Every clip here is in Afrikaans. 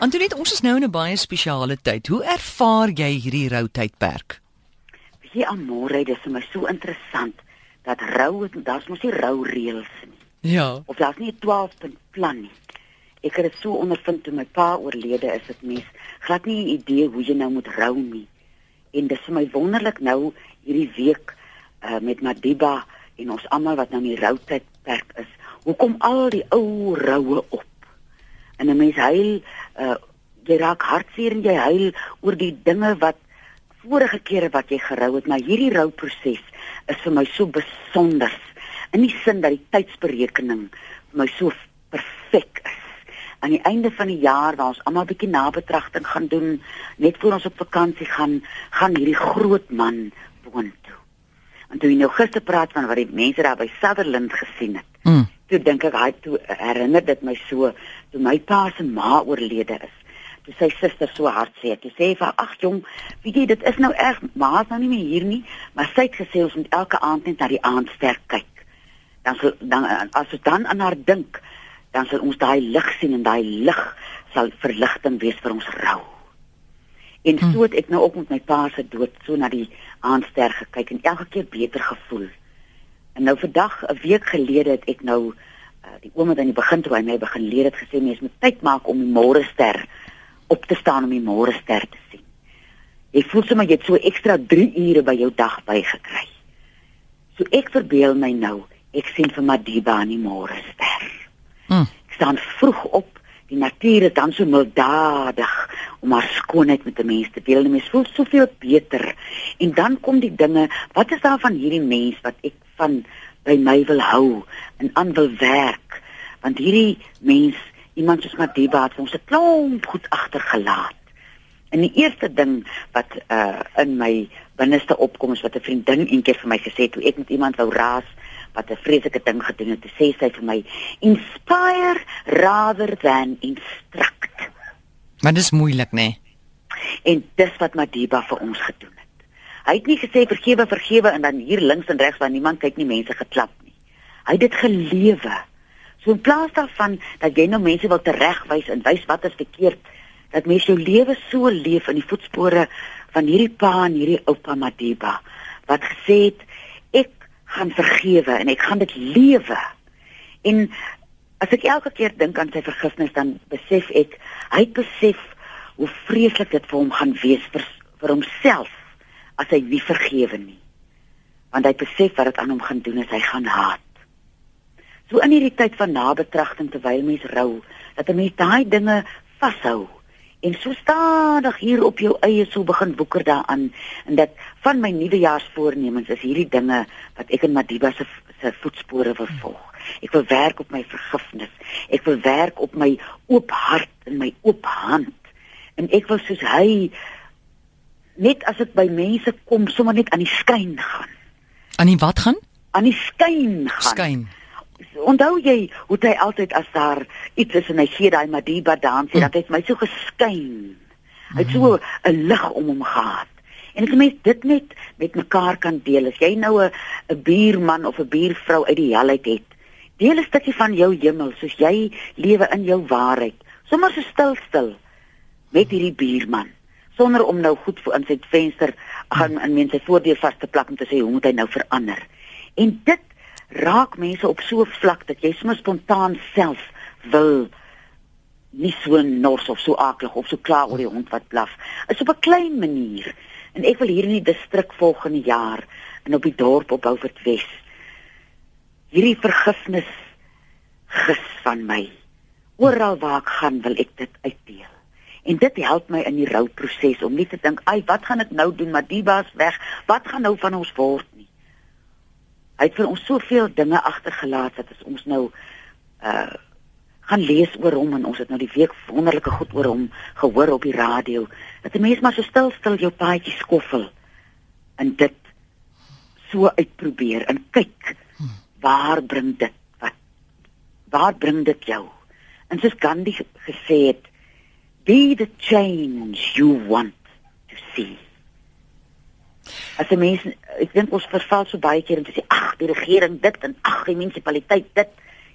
Antoinette, ons is nou in 'n baie spesiale tyd. Hoe ervaar jy hierdie rou tydperk? Hier aan môre, dis vir my so interessant dat rou, daar's mos nie rou reëls nie. Ja. Of daar's nie 'n 12 punt plan nie. Ek het dit so ondervind toe my pa oorlede is, dit mens glad nie 'n idee hoe jy nou moet rou nie. En dis vir my wonderlik nou hierdie week uh, met Madiba en ons almal wat nou in die rou tydperk is. Hoekom al die ou roue op? En 'n mens huil, uh, jy raak hartseer en jy huil oor die dinge wat vorige kere wat jy gerou het, maar hierdie rouproses is vir my so besonder. In die sin dat die tydsberekening vir my so perfek is. Aan die einde van die jaar waar ons almal 'n bietjie nabetragting gaan doen, net voor ons op vakansie gaan, gaan hierdie groot man boontoe. En toe jy nou gister praat van wat die mense daar by Sutherland gesien het. Mm. Toe dink ek hy toe herinner dit my so toe my pa se ma oorlede is. Toe sy suster so hartseer. Toe sê sy: "Ag jong, weet jy dit is nou erg, maar is nou nie meer hier nie, maar sy het gesê ons moet elke aand net na die aandster kyk. Dan sal dan as ons dan aan haar dink, dan sal ons daai lig sien en daai lig sal verligting wees vir ons rou." En Hm. so het ek nou ook met my pa se dood so na die aandster gekyk en elke keer beter gevoel. En nou vandag 'n week gelede het ek nou uh, die oom het aan die begin toe hy my begin leer het gesê mens moet tyd maak om die môre ster op te staan om die môre ster te sien. Jy voel sommer jy het so ekstra 3 ure by jou dag bygekry. So ek verbeel my nou, ek sien vir Madiba in die môre ster. Mm. Ek staan vroeg op. Die natuur is dan so milddadig om haar skoonheid met 'n mens te deel. Die mens voel soveel beter. En dan kom die dinge, wat is daar van hierdie mens wat ek van by my wil hou en aan wil werk? Want hierdie mens, iemand soos Madiba het ons 'n klomp goed agtergelaat. En die eerste ding wat uh in my binneste opkom is wat 'n vriendin eendag vir my gesê het toe ek met iemand wou raas wat 'n vreeslike ding gedoen het, toe sê sy vir my inspire rather than instruct. Maar dis moeilik, nê? Nee? En dis wat Madiba vir ons gedoen het. Hy het nie gesê vergewe, vergewe en dan hier links en regs waar niemand kyk nie mense geklap nie. Hy het dit gelewe. So in plaas daarvan dat jy nou mense wil teregwys en wys wat is verkeerd, dat mens jou lewe so leef in die voetspore van hierdie pa en hierdie oupa Madiba wat gesê het gaan vergewe en ek gaan dit lewe. En as ek elke keer dink aan sy vergifnis dan besef ek hy het besef hoe vreeslik dit vir hom gaan wees vir vir homself as hy nie vergewe nie. Want hy besef wat dit aan hom gaan doen is hy gaan haat. So in hierdie tyd van nabetragting terwyl mens rou, dat 'n mens daai dinge vashou en so stadig hier op jou eie sou begin woeker daaraan en dat van my nuwejaarsvoornemens is hierdie dinge wat ek in Madiba se se voetspore wil volg. Ek wil werk op my vergifnis. Ek wil werk op my oop hart en my oop hand. En ek wil soos hy net as ek by mense kom sommer net aan die skyn gaan. Aan die wat gaan? Aan die skyn gaan. Skyn. Onthou jy hoe hy altyd as daar iets is en hy gee daai Madiba dansie Mm. dat hy vir my so geskyn. Hy het so 'n lig om hom gehad. En as mens dit net met mekaar kan deel, as jy nou 'n 'n buurman of 'n buurvrou uit die hel uit het, deel 'n stukkie van jou hemel soos jy lewe in jou waarheid. Sommers so stil stil met hierdie buurman sonder om nou goed voor in sy venster gaan in mense voordeur vas te plak om te sê hoe moet hy nou verander. En dit raak mense op so 'n vlak dat jy sommer spontaan self wil nie so nors of so aklig of so klaar oor die hond wat blaf. Is op 'n klein manier. En ek wil hier in die distrik volgende jaar en op die dorp op Beaufort Wes hierdie vergifnis gis van my. Oral waar ek gaan wil ek dit uitdeel. En dit help my in die rouproses om nie te dink, "Ag, wat gaan ek nou doen? Madiba is weg. Wat gaan nou van ons word nie?" Hy het vir ons soveel dinge agtergelaat dat ons nou uh gaan lees oor hom en ons het nou die week wonderlike goed oor hom gehoor op die radio. Dat 'n mens maar so stil stil jou paadjie skoffel en dit so uitprobeer en kyk waar bring dit wat waar bring dit jou? En soos Gandhi gesê het, be the change you want to see. As 'n mens ek dink ons verval so baie keer te sê ag die regering dit en ag die munisipaliteit dit.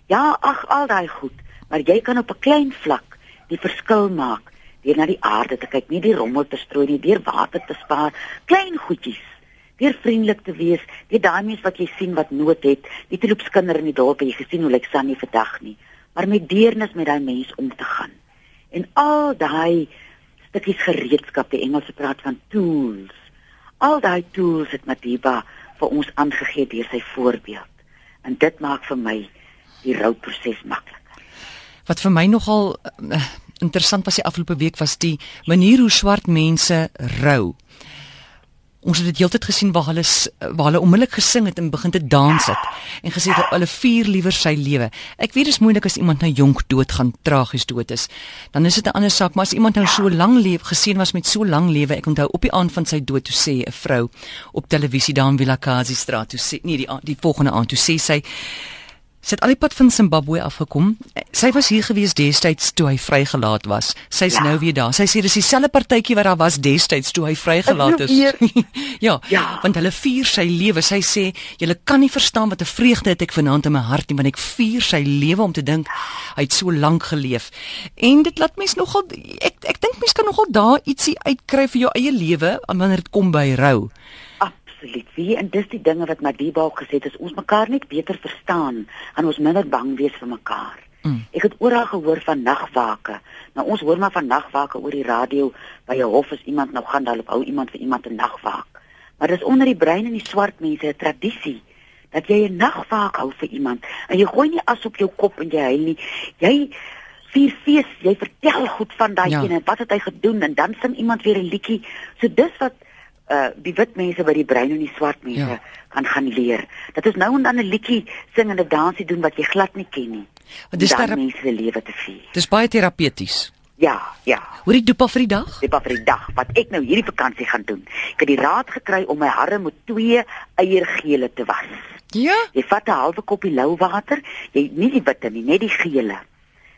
Ja, ag al daai goed, maar jy kan op 'n klein vlak die verskil maak deur na die aarde te kyk, nie die rommel te strooi nie, deur water te spaar, klein goedjies. Deur vriendelik te wees, deur daai mens wat jy sien wat nood het, nie te loop skinder in die dorp en jy gesien hoe lyk Sunny vandag nie, maar met deernis met daai mens om te gaan. En al daai stukkies gereedskap, die Engelse praat van tools. Al daai tools het Madiba vir ons aangegee deur sy voorbeeld. En dit maak vir my die rouproses makliker. Wat vir my nogal uh, interessant was die afgelope week was die manier hoe swart mense rou. Ons het dit heeltyd gesien waar hulle waar hulle onmiddellik gesing het en begin te dans het en gesê dat hulle vier liewer sy lewe. Ek weet dit is moeilik as iemand nou jonk dood gaan, tragies dood is. Dan is dit 'n ander saak, maar as iemand nou so lank leef, gesien was met so lank lewe, ek onthou op die aand van sy dood toe sê 'n vrou op televisie daar in Vilakazi straat toe sê nee die die volgende aand toe sê sy Sy het al die pad van Zimbabwe afgekom. Sy was hier gewees destyds toe hy vrygelaat was. Sy's ja. nou weer daar. Sy sê dis dieselfde partytjie wat daar was destyds toe hy vrygelaat is. ja, ja, want hulle vier sy lewe. Sy sê jy kan nie verstaan wat 'n vreugde het ek vanaand in my hart nie, want ek vier sy lewe om te dink hy het so lank geleef. En dit laat mens nogal ek ek dink mens kan nogal daar ietsie uitkry vir jou eie lewe wanneer dit kom by rou absoluut. Wie en dis die dinge wat Madiba ook gesê het, as ons mekaar net beter verstaan, gaan ons minder bang wees vir mekaar. Mm. Ek het oral gehoor van nagwake. Nou ons hoor maar van nagwake oor die radio by 'n hof as iemand nou gaan daar loop hou iemand vir iemand 'n nagwaak. Maar dis onder die brein en die swart mense 'n tradisie dat jy 'n nagwaak hou vir iemand en jy gooi nie as op jou kop en jy huil nie. Jy vier fees, jy vertel goed van daai ja. een en wat het hy gedoen en dan sing iemand weer 'n liedjie. So dis wat uh die wit mense by die bruin en die swart mense ja. kan gaan leer. Dat ons nou en dan 'n liedjie sing en 'n dansie doen wat jy glad nie ken nie. Want dis daar mense se lewe te vier. Dis baie terapeuties. Ja, ja. Hoor ek dopa vir die dag? Dopa vir die dag wat ek nou hierdie vakansie gaan doen. Ek het die raad gekry om my hare met twee eiergele te was. Ja. Jy vat 'n halwe koppie lou water, jy nie die witte nie, net die gele.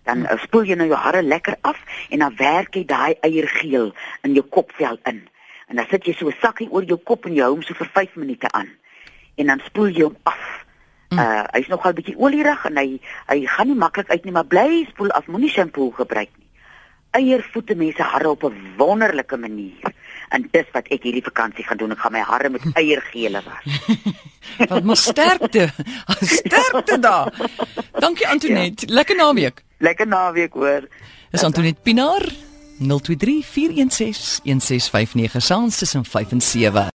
Dan hm. spoel jy nou jou hare lekker af en dan werk jy daai eiergeel in jou kopvel in en dan sit jy so 'n sakkie oor jou kop en jy hou hom so vir 5 minute aan. En dan spoel jy hom af. Mm. Uh hy's nogal bietjie olierig en hy hy gaan nie maklik uit nie, maar bly spoel af, moenie shampoo gebruik nie. Eiervoete mense hare op 'n wonderlike manier. En dis wat ek hierdie vakansie gaan doen. Ek gaan my hare met eiergele was. wat maar sterkte. sterkte daar. Dankie Antoinette. Ja. Lekker naweek. Lekker naweek hoor. Is Antoinette Pinaar? 023 416 1659 saans tussen 5 en 7